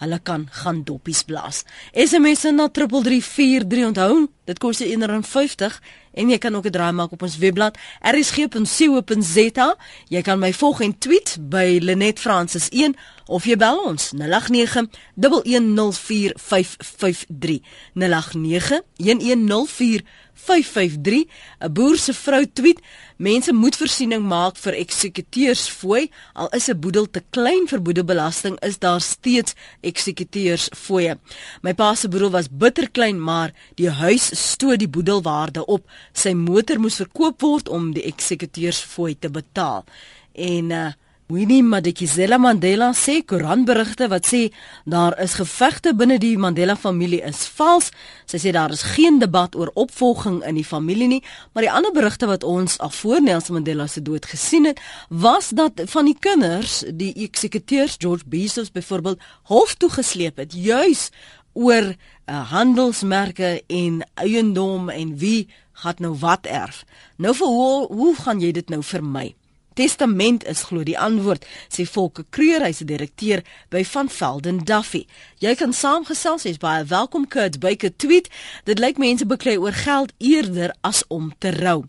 Speaker 1: hulle kan gaan doppies blaas SMS na 3343 onthou dit kos 1.50 en jy kan ook 'n draai maak op ons webblad rsg.co.za jy kan my volg en tweet by Lenet Francis 1 of jy bel ons 089 1104553 089 1104553 553 'n boer se vrou tweet mense moet voorsiening maak vir eksekuteursfooi al is 'n boedel te klein vir boedelbelasting is daar steeds eksekuteursfooie my pa se boedel was bitter klein maar die huis stoot die boedelwaarde op. Sy motor moes verkoop word om die eksekuteursfooi te betaal. En uh, Winnie Madikizela Mandela sê koerantberigte wat sê daar is gevegte binne die Mandela familie is vals. Sy sê daar is geen debat oor opvolging in die familie nie, maar die ander berigte wat ons al voor Nelson Mandela se dood gesien het, was dat van die kinders, die eksekuteurs George Bezos byvoorbeeld hof toe gesleep het juis oor uh, handelsmerke en eiendom en wie gaan nou wat erf. Nou vir hoe hoe gaan jy dit nou vermy? Testament is glo die antwoord sê Volke Kreur hy's 'n direkteur by Van Velden Duffy. Jy kan saamgesels jy's baie welkom Kurt Baker tweet dit lyk mense beklei oor geld eerder as om te rou.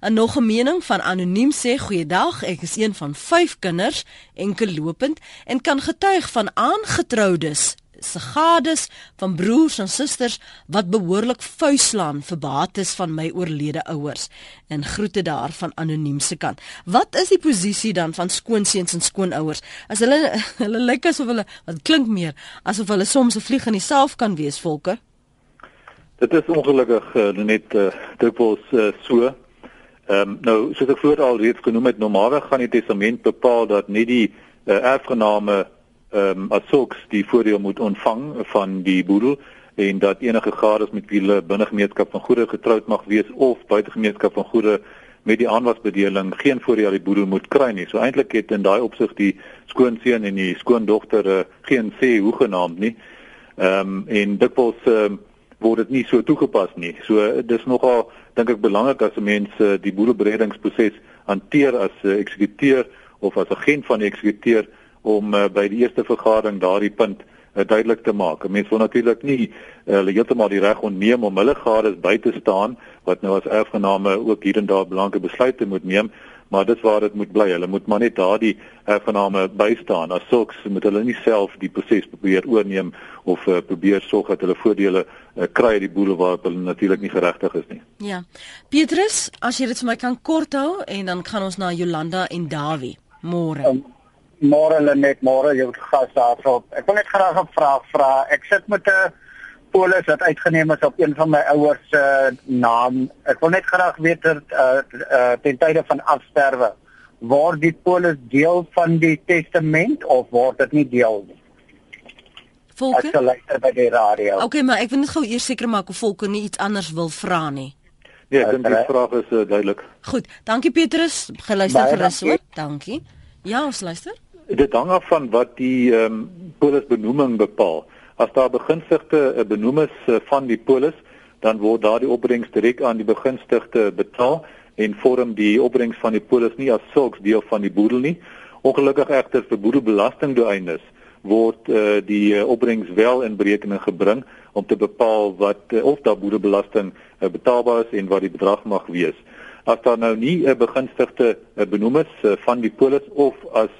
Speaker 1: 'n nog 'n mening van anoniem sê goeiedag ek is een van 5 kinders enkel lopend en kan getuig van aangetroudes se gades van broers en susters wat behoorlik vuislaan vir bates van my oorlede ouers en groete daar van anoniem se kant. Wat is die posisie dan van skoonseuns en skoonouers? As hulle hulle lyk asof hulle wat klink meer asof hulle soms 'n vlieg in die self kan wees, volke.
Speaker 2: Dit is ongelukkig uh, net uh, dikwels uh, so. Ehm um, nou soos ek vroeër al reeds genoem het, normaalweg gaan die testament bepaal dat nie die uh, erfgename ehm um, as sulks die voordeel moet ontvang van die boedel en dat enige gades met wie hulle binne gemeenskap van goedere getroud mag wees of buite gemeenskap van goedere met die aanwasbedeling geen voordeel uit die boedel moet kry nie. So eintlik het in daai opsig die skoonseun en die skoondogter uh, geen sê hoegenaamd nie. Ehm um, en dikwels ehm um, word dit nie so toegepas nie. So uh, dis nogal dink ek belangrik as mense uh, die boedelberedingsproses hanteer as 'n uh, eksekuteur of as agent van die eksekuteur om uh, by die eerste vergadering daardie punt uh, duidelik te maak. Mense wil natuurlik nie uh, hulle heeltemal die reg onneem om hulle gades by te staan wat nou as erfgename ook hier en daar belangrike besluite moet neem, maar dis waar dit moet bly. Hulle moet maar net daardie erfgename bystaan. As sulks moet hulle nie self die proses probeer oorneem of uh, probeer sorg dat hulle voordele uh, kry uit die boedel waar hulle natuurlik nie geregtig is nie.
Speaker 1: Ja. Petrus, as jy dit vir my kan kort hou en dan gaan ons na Jolanda en Dawie. Môre. Um,
Speaker 8: môre hulle net môre jou gas daarop. Ek wil net graag 'n vraag vra. Ek sit met 'n polis wat uitgeneem is op een van my ouers se uh, naam. Ek wil net graag weet dat uh, uh, ten tye van afsterwe word die polis deel van die testament of word dit nie deel nie?
Speaker 1: Volker?
Speaker 8: Ek sal luister by die radio.
Speaker 1: Okay, maar ek wil net gou eers seker maak of Volker nie iets anders wil vra nie.
Speaker 2: Nee, ek dink die vraag is uh, duidelik.
Speaker 1: Goed, dankie Petrus. Geluister gerus hoor. Dankie. Ja, ons luister.
Speaker 2: Dit hang af van wat die ehm um, polis benoeming bepaal. As daar begunstigde uh, benoem is uh, van die polis, dan word daardie opbrengs direk aan die begunstigde betaal en vorm die opbrengs van die polis nie as sulks deel van die boedel nie. Ongelukkig egter vir boedelbelasting doeleindes word uh, die uh, opbrengs wel in berekening gebring om te bepaal wat uh, of daar boedelbelasting uh, betaalbaar is en wat die bedrag mag wees as daar nou nie 'n begunstigde benoem is uh, van die polis of as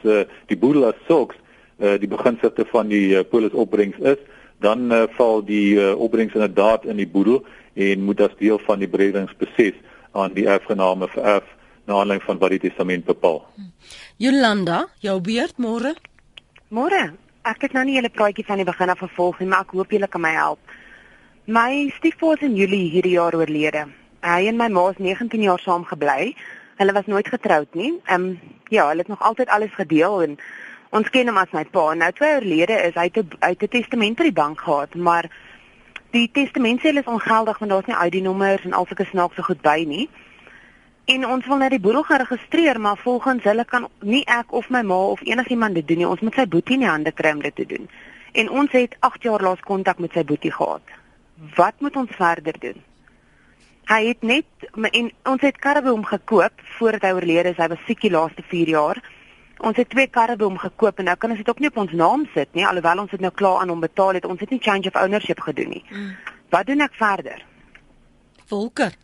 Speaker 2: die boedel as sulks die begunstigde van die polis opbrengs is, dan val die opbrengs inderdaad in die boedel en moet as deel van die bredingsproses aan die erfgename vererf na aanleiding van wat die testament bepaal.
Speaker 1: Jolanda, jou beurt môre.
Speaker 9: Môre. Ek het nou nie julle praatjie van die begin af gevolg nie, maar ek hoop julle kan my help. My stiefpa is in Julie hierdie jaar oorlede hy en my ma is 19 jaar saam gebly. Hulle was nooit getroud nie. Ehm um, ja, hulle het nog altyd alles gedeel en ons ken hom as my pa. Nou twee jaar gelede is hy te uit 'n testament by die bank gehad, maar die testament sê is ongeldig want daar's nie ID-nommers en al sulke snaakse goed by nie. En ons wil net die boedel gaan registreer, maar volgens hulle kan nie ek of my ma of enigiemand dit doen nie. Ons moet sy boetie in die hande kry om dit te doen. En ons het 8 jaar laas kontak met sy boetie gehad. Wat moet ons verder doen? Hy het net en ons het karre by hom gekoop voordat hy oorlede is. Hy was siek die laaste 4 jaar. Ons het twee karre by hom gekoop en nou kan ons dit ook nie op ons naam sit nie alhoewel ons dit nou klaar aan hom betaal het. Ons het nie change of ownership gedoen nie. Mm. Wat doen ek verder?
Speaker 1: Volker.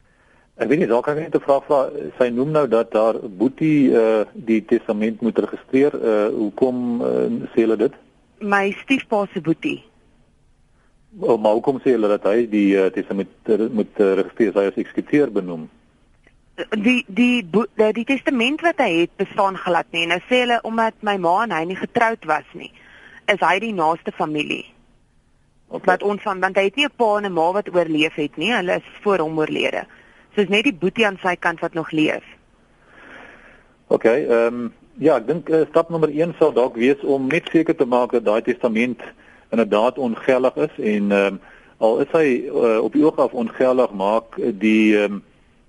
Speaker 2: Ek weet nie dalk kan ek net 'n vraag vra. Sy noem nou dat daar Boetie uh die testament moet registreer. Uh hoekom uh, sê hulle dit?
Speaker 9: My stiefpa se Boetie.
Speaker 2: Oh, maar hoekom sê hulle dat hy die uh, testament moet uh, registreer as hy as eksekuteur benoem?
Speaker 9: Die die die die testament wat hy het bestaan glad nie. Nou sê hulle omdat my ma en hy nie getroud was nie, is hy die naaste familie. Okay. Wat ons van want hy het nie 'n pa en 'n ma wat oorleef het nie. Hulle is voor hom oorlede. So is net die boetie aan sy kant wat nog leef.
Speaker 2: OK, ehm um, ja, ek dink uh, stap nommer 1 sal dalk wees om net seker te maak dat daai testament inderdaad ongeldig is en ehm um, al is hy uh, op die oog af ongeldig maak die ehm um,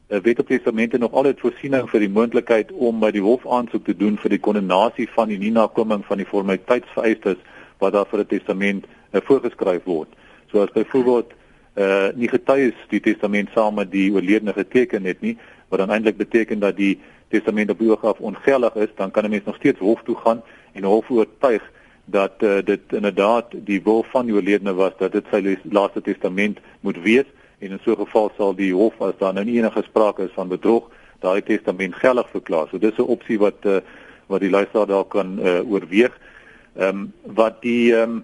Speaker 2: wet op testamente nog altyd voorsiening vir die moontlikheid om by die hof aansoek te doen vir die kondemnasie van die nie nakoming van die formaliteitsvereistes wat daar vir 'n testament uh, voorgeskryf word. So as byvoorbeeld eh uh, nie getuies die testament saam met die oorledene geteken het nie, wat dan eintlik beteken dat die testament op oog af ongeldig is, dan kan 'n mens nog steeds hof toe gaan en hof oortuig dat uh, dit inderdaad die wil van die oorledene was dat dit sy laaste testament moet wees en in so 'n geval sal die hof as daar nou enige sprake is van bedrog daai testament geldig verklaar. So dis 'n opsie wat uh, wat die luisteraar daar kan uh, oorweeg. Ehm um, wat die ehm um,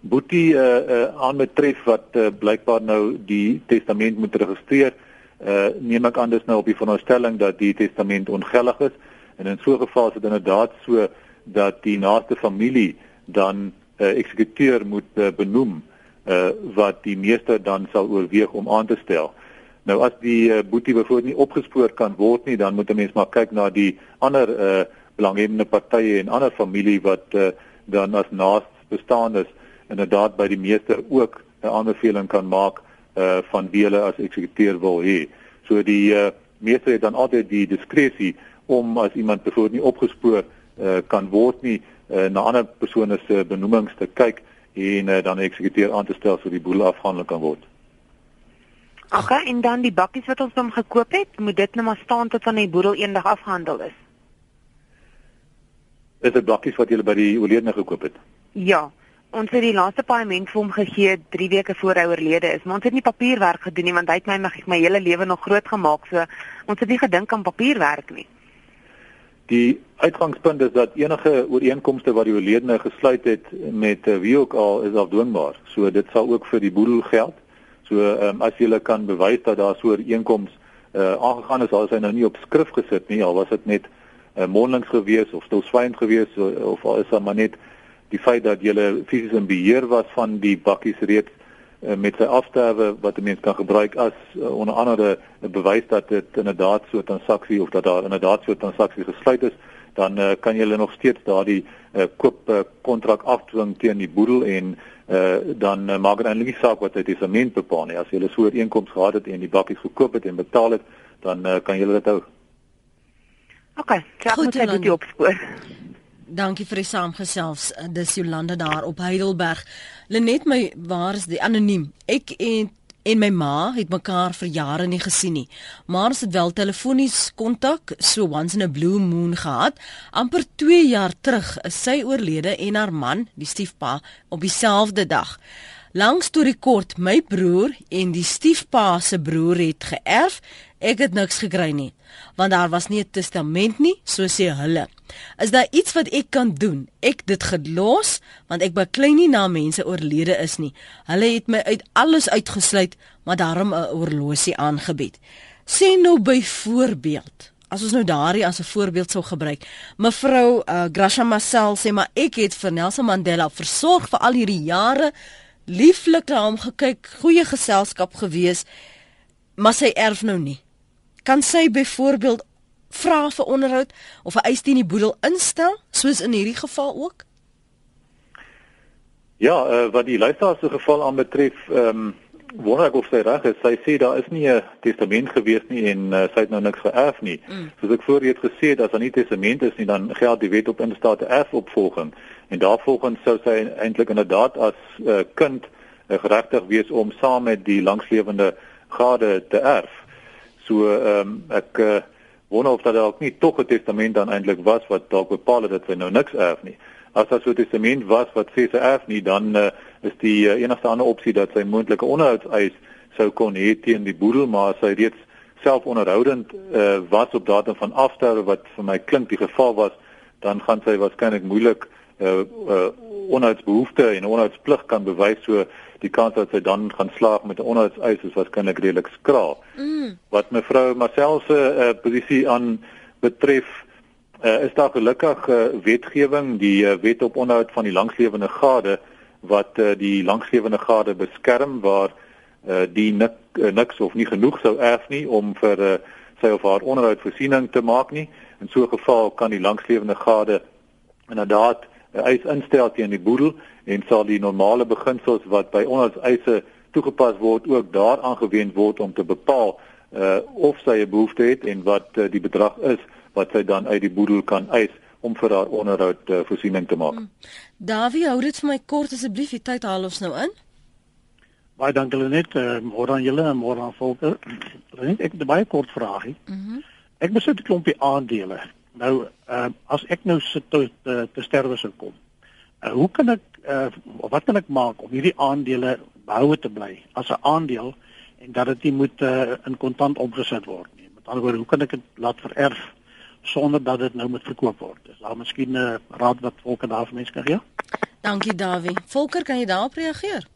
Speaker 2: boetie uh, uh, aan betref wat uh, blykbaar nou die testament moet registreer, uh, neem ek aan dis nou op die veronderstelling dat die testament ongeldig is en in so 'n geval is dit inderdaad so dat die naaste familie dan 'n uh, eh, eksekuteur moet uh, benoem uh, wat die meester dan sal oorweeg om aan te stel. Nou as die uh, boetie byvoorbeeld nie opgespoor kan word nie, dan moet 'n mens maar kyk na die ander uh, belanghebbende partye en ander familie wat uh, dan as naast bestaandes inderdaad by die meester ook 'n aanbeveling kan maak uh, van wie hulle as eksekuteur wil hê. So die uh, meester het dan altyd die diskresie om as iemand byvoorbeeld nie opgespoor uh, kan word nie uh, na ander persone se benoemings te kyk en uh, dan 'n eksekuteur aan te stel sodat die boel afhandel kan word.
Speaker 9: Ag, en dan die bakkies wat ons hom gekoop het, moet dit net nou maar staan tot wanneer die boedel eendag afgehandel is.
Speaker 2: Is dit bakkies wat jy by die oorledene gekoop het?
Speaker 9: Ja. Ons het die laaste paaiement vir hom gegee 3 weke voor hy oorlede is, maar ons het nie papierwerk gedoen nie want hy het my my, my hele lewe nog groot gemaak, so ons het nie gedink aan papierwerk nie.
Speaker 2: Die uitgangspunt is dat enige ooreenkomste wat die oorledene gesluit het met uh, wie ook al is afdwingbaar. So dit sal ook vir die boedel geld. So um, as jy kan bewys dat daar so 'n ooreenkoms uh, aangegaan is, al is hy nou nie op skrif gesit nie, al was dit net uh, mondelings gewees of stilswygend gewees of, of al is dit maar net die feit dat jy fisies in beheer was van die bakkies reeds met sy afsterwe wat 'n mens kan gebruik as uh, onder andere 'n bewys dat dit inderdaad so 'n transaksie of dat daar inderdaad so 'n transaksie gesluit is dan uh, kan jy nog steeds daardie uh, koop kontrak uh, afdwing teen die boedel en uh, dan uh, maak dit eintlik nie saak wat hy testament bepaal nie as jy 'n so 'n inkomste gehad het en die bakkies gekoop het en betaal het dan uh, kan jy dit hou.
Speaker 9: OK, ek moet dit opspoor.
Speaker 1: Dankie vir die saamgesels. Dis Jolande daar op Heidelberg. Lenet my, waar is die anoniem? Ek en en my ma het mekaar vir jare nie gesien nie. Maar ons het wel telefonies kontak, so once in a blue moon gehad. amper 2 jaar terug is sy oorlede en haar man, die stiefpa, op dieselfde dag. Langs toe die kort, my broer en die stiefpa se broer het geërf Ek het niks gekry nie, want daar was nie 'n testament nie, so sê hulle. Is daar iets wat ek kan doen? Ek dit gelos, want ek beklei nie na mense oorlede is nie. Hulle het my uit alles uitgesluit, maar daarom 'n oorlosie aangebied. Sê nou byvoorbeeld As ons nou daardie as 'n voorbeeld sou gebruik. Mevrou uh, Gracia Marcel sê maar ek het vir Nelson Mandela versorg vir al hierdie jare, lieflik na hom gekyk, goeie geselskap gewees, maar sy erf nou nie kan sy byvoorbeeld vra vir onderhoud of 'n eis teen die boedel instel soos in hierdie geval ook?
Speaker 2: Ja, uh, wat die luisteraar se geval aanbetref, ehm um, wonder ek of sy reg is. Sy sê daar is nie 'n testament gewees nie en uh, sy het nou niks geërf nie. Mm. Soos ek voorheen gesê het, as daar nie testament is nie, dan geld die wet op instaat erfopvolging. En daarvolgens sou sy eintlik inderdaad as uh, kind uh, geregtig wees om saam met die langslewende gade te erf. So ehm um, ek uh, wonder of daar dalk nie tog 'n testament dan eintlik was wat dalk bepaal het dat sy nou niks erf nie. As daar so 'n testament was wat sê sy erf nie, dan uh, is die uh, enigste ander opsie dat sy moontlike onderhoudseis sou kon hê teen die boedel, maar sy reeds self onderhoudend uh, was op datum van afsterwe wat vir my klink die geval was, dan gaan sy waarskynlik moeilik uh, uh, onderhoudsbehoefte en onderhoudsplig kan bewys so die kans dat sy dan gaan slaag met 'n onderhoudseis is waarskynlik redelik skraal. Mm. Wat mevrou Marcel se uh, posisie aan betref, uh, is daar gelukkig uh, wetgewing, die uh, wet op onderhoud van die langslewende gade wat uh, die langslewende gade beskerm waar uh, die nik, uh, niks of nie genoeg sou erf nie om vir uh, sy of haar onderhoud voorsiening te maak nie. In so 'n geval kan die langslewende gade inderdaad 'n eis instel teen die boedel en sal die normale beginsels wat by ons eise toegepas word ook daaraan gewend word om te bepaal uh of sy 'n behoefte het en wat uh, die bedrag is wat sy dan uit die boedel kan eis om vir haar onderhoud uh, voorsiening te maak. Hmm.
Speaker 1: Davie, hou dit vir my kort asseblief, die tyd haal ons nou in.
Speaker 10: Baie dankie Lenet, uh, môre aan julle en môre aan volke. Lenet, ek het 'n baie kort vraagie. Mm ek besit 'n klompie aandele. Nou, uh, as ek nou sit te, te, te sterwe sou kom. Uh, hoe kan ek uh, wat kan ek maak om hierdie aandele behoue te bly as 'n aandeel en dat dit nie moet uh, in kontant omgesit word nie. Met ander woorde, hoe kan ek dit laat vererf sonder dat dit nou moet verkoop word? Is daar miskien 'n uh, raad wat volker daar vir mense kan gee?
Speaker 1: Dankie Dawie. Volker, kan jy daarop reageer?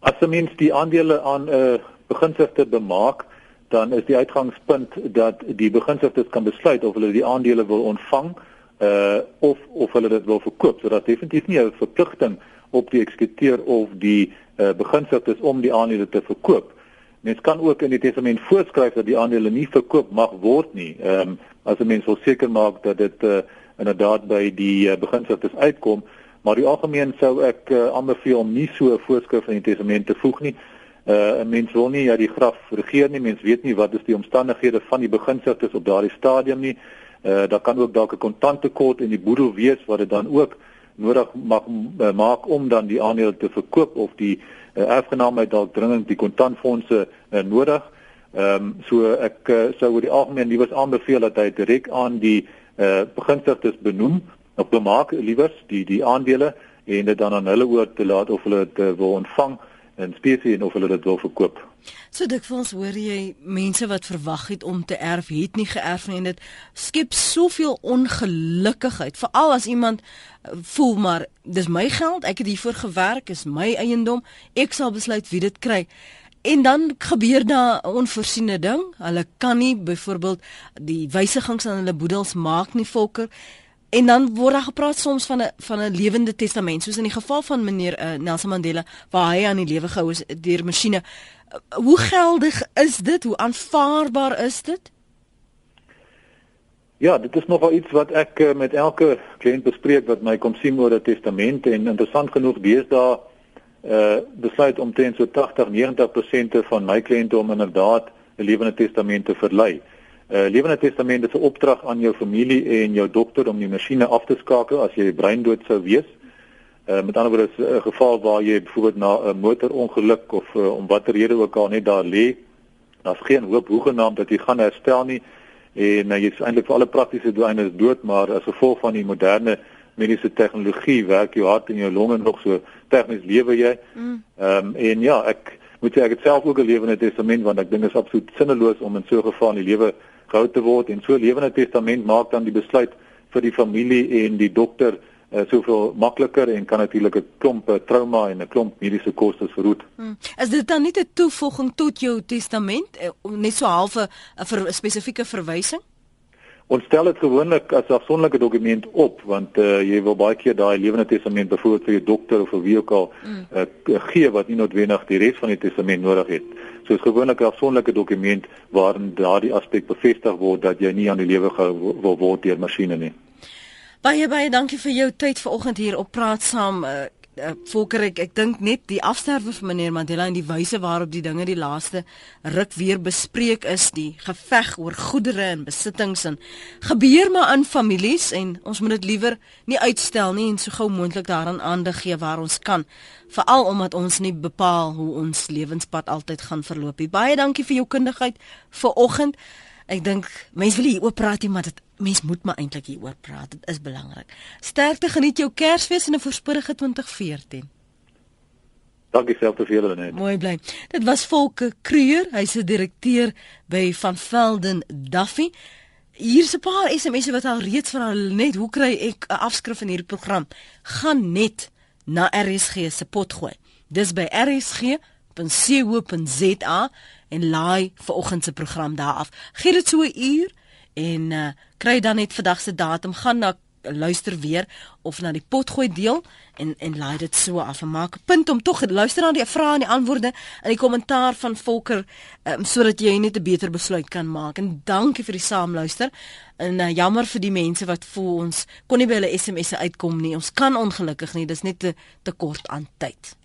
Speaker 2: As jy mens die aandele aan 'n uh, begunstigde bemaak, dan is die uitgangspunt dat die begunstigdes kan besluit of hulle die aandele wil ontvang uh of of hulle dit wil verkoop. So dat definitief nie 'n verpligting op die eksekuteur of die uh beginsigtes om die aandele te verkoop. Mens kan ook in die testament voorskryf dat die aandele nie verkoop mag word nie. Ehm um, as 'n mens wil seker maak dat dit uh inderdaad by die uh, beginsigtes uitkom, maar die algemeen sou ek uh, aanbeveel om nie so 'n voorskrif in die testament te voeg nie. Uh 'n mens wil nie ja die graf regeer nie. Mens weet nie wat is die omstandighede van die beginsigtes op daardie stadium nie. Uh daar kan ook dalk 'n kontanttekort in die boedel wees wat dit dan ook nodig mag uh, maak om dan die aandele te verkoop of die uh, erfgenaam het dalk dringend die kontantfondse uh, nodig. Ehm um, so ek uh, sou oor die algemeen liewers aanbeveel dat hy direk aan die uh, beginsigtes benoem of bemaak liewers die die aandele en dit dan aan hulle oor te laat of hulle dit uh, wil ontvang in spesies en of hulle dit wil verkoop.
Speaker 1: So dikwels hoor jy mense wat verwag het om te erf, het nie geërf nie en dit skep soveel ongelukkigheid, veral as iemand eh, voel maar dis my geld, ek het hiervoor gewerk, is my eiendom, ek sal besluit wie dit kry. En dan gebeur daar 'n onvoorsiene ding. Hulle kan nie byvoorbeeld die wysigings aan hulle boedels maak nie, volker. En dan word daar gepraat soms van 'n van 'n lewende testament, soos in die geval van meneer uh, Nelson Mandela waar hy aan die lewe gehou is deur masjiene. Uh, hoe geldig is dit? Hoe aanvaarbaar is dit?
Speaker 2: Ja, dit is nogal iets wat ek uh, met elke kliënt bespreek wat my kom sien oor 'n testament en interessant genoeg deesdae uh besluit omtrent so 80 90% van my kliënte om inderdaad 'n lewende testament te verlei. 'n uh, Lewende testament is 'n opdrag aan jou familie en jou dokter om die masjiene af te skakel as jy breindood sou wees. Uh met ander woorde is 'n geval waar jy byvoorbeeld na 'n motorongeluk of uh, om watter rede ook al net daar lê, daar's geen hoop hoegenaamd dat jy gaan herstel nie en uh, jy's eintlik vir alle praktiese doeleindes dood, maar as gevolg van die moderne mediese tegnologie werk jou hart en jou longe nog so tegnies lewe jy. Mm. Ehm um, en ja, ek moet sê ek het self ook 'n lewende testament want ek dink dit is absoluut sinneloos om in so 'n geval die lewe gehou te word en so 'n lewende testament maak dan die besluit vir die familie en die dokter uh, soveel makliker en kan natuurlik 'n klomp uh, trauma en 'n klomp mediese kostes verhoed.
Speaker 1: Hmm. Is dit dan nie 'n toevoeging tot jou testament uh, net so halfe 'n spesifieke verwysing?
Speaker 2: Ons stel dit gewoonlik as 'n afsonderlike dokument op want uh, jy wil baie keer daai lewende testament byvoorbeeld vir jou dokter of vir wie ook al mm. uh, gee wat nie noodwendig die res van die testament nodig het. So is gewoonlik 'n afsonderlike dokument waarin daardie aspek bevestig word dat jy nie aan die lewe gehou wil word deur masjiene nie.
Speaker 1: Baie baie dankie vir jou tyd vanoggend hier op praat saam. Uh, uh, Volker ek ek dink net die afsterwe van meneer Mandela en die wyse waarop die dinge die laaste ruk weer bespreek is die geveg oor goedere en besittings en gebeur maar in families en ons moet dit liewer nie uitstel nie en so gou moontlik daaraan aandag gee waar ons kan veral omdat ons nie bepaal hoe ons lewenspad altyd gaan verloop nie. Baie dankie vir jou kundigheid vir oggend ek dink mense wil hier oop praat nie maar dit mens moet maar eintlik hieroor praat. Dit is belangrik. Sterkte geniet jou Kersfees en 'n voorspoedige 2014.
Speaker 2: Dankie self vir julle net.
Speaker 1: Mooi bly. Dit was Volke Kreur, hy's 'n direkteur by Van Velden Duffy. Hier's 'n paar SMS'e wat al reeds van hulle net, hoe kry ek 'n afskrif van hierdie program? Gaan net na RSG se pot gooi. Dis by rsg.co.za en laai vir oggend se program daar af. Gee dit so 'n uur en uh, kry dan net vandag se datum. Gaan na luister weer of na die potgooi deel en en laai dit so af en maak 'n punt om tog luister na die vrae en die antwoorde in die kommentaar van Volker um, sodat jy net 'n beter besluit kan maak. En dankie vir die saamluister. En uh, jammer vir die mense wat voel ons kon nie by hulle SMS'e uitkom nie. Ons kan ongelukkig nie. Dis net te te kort aan tyd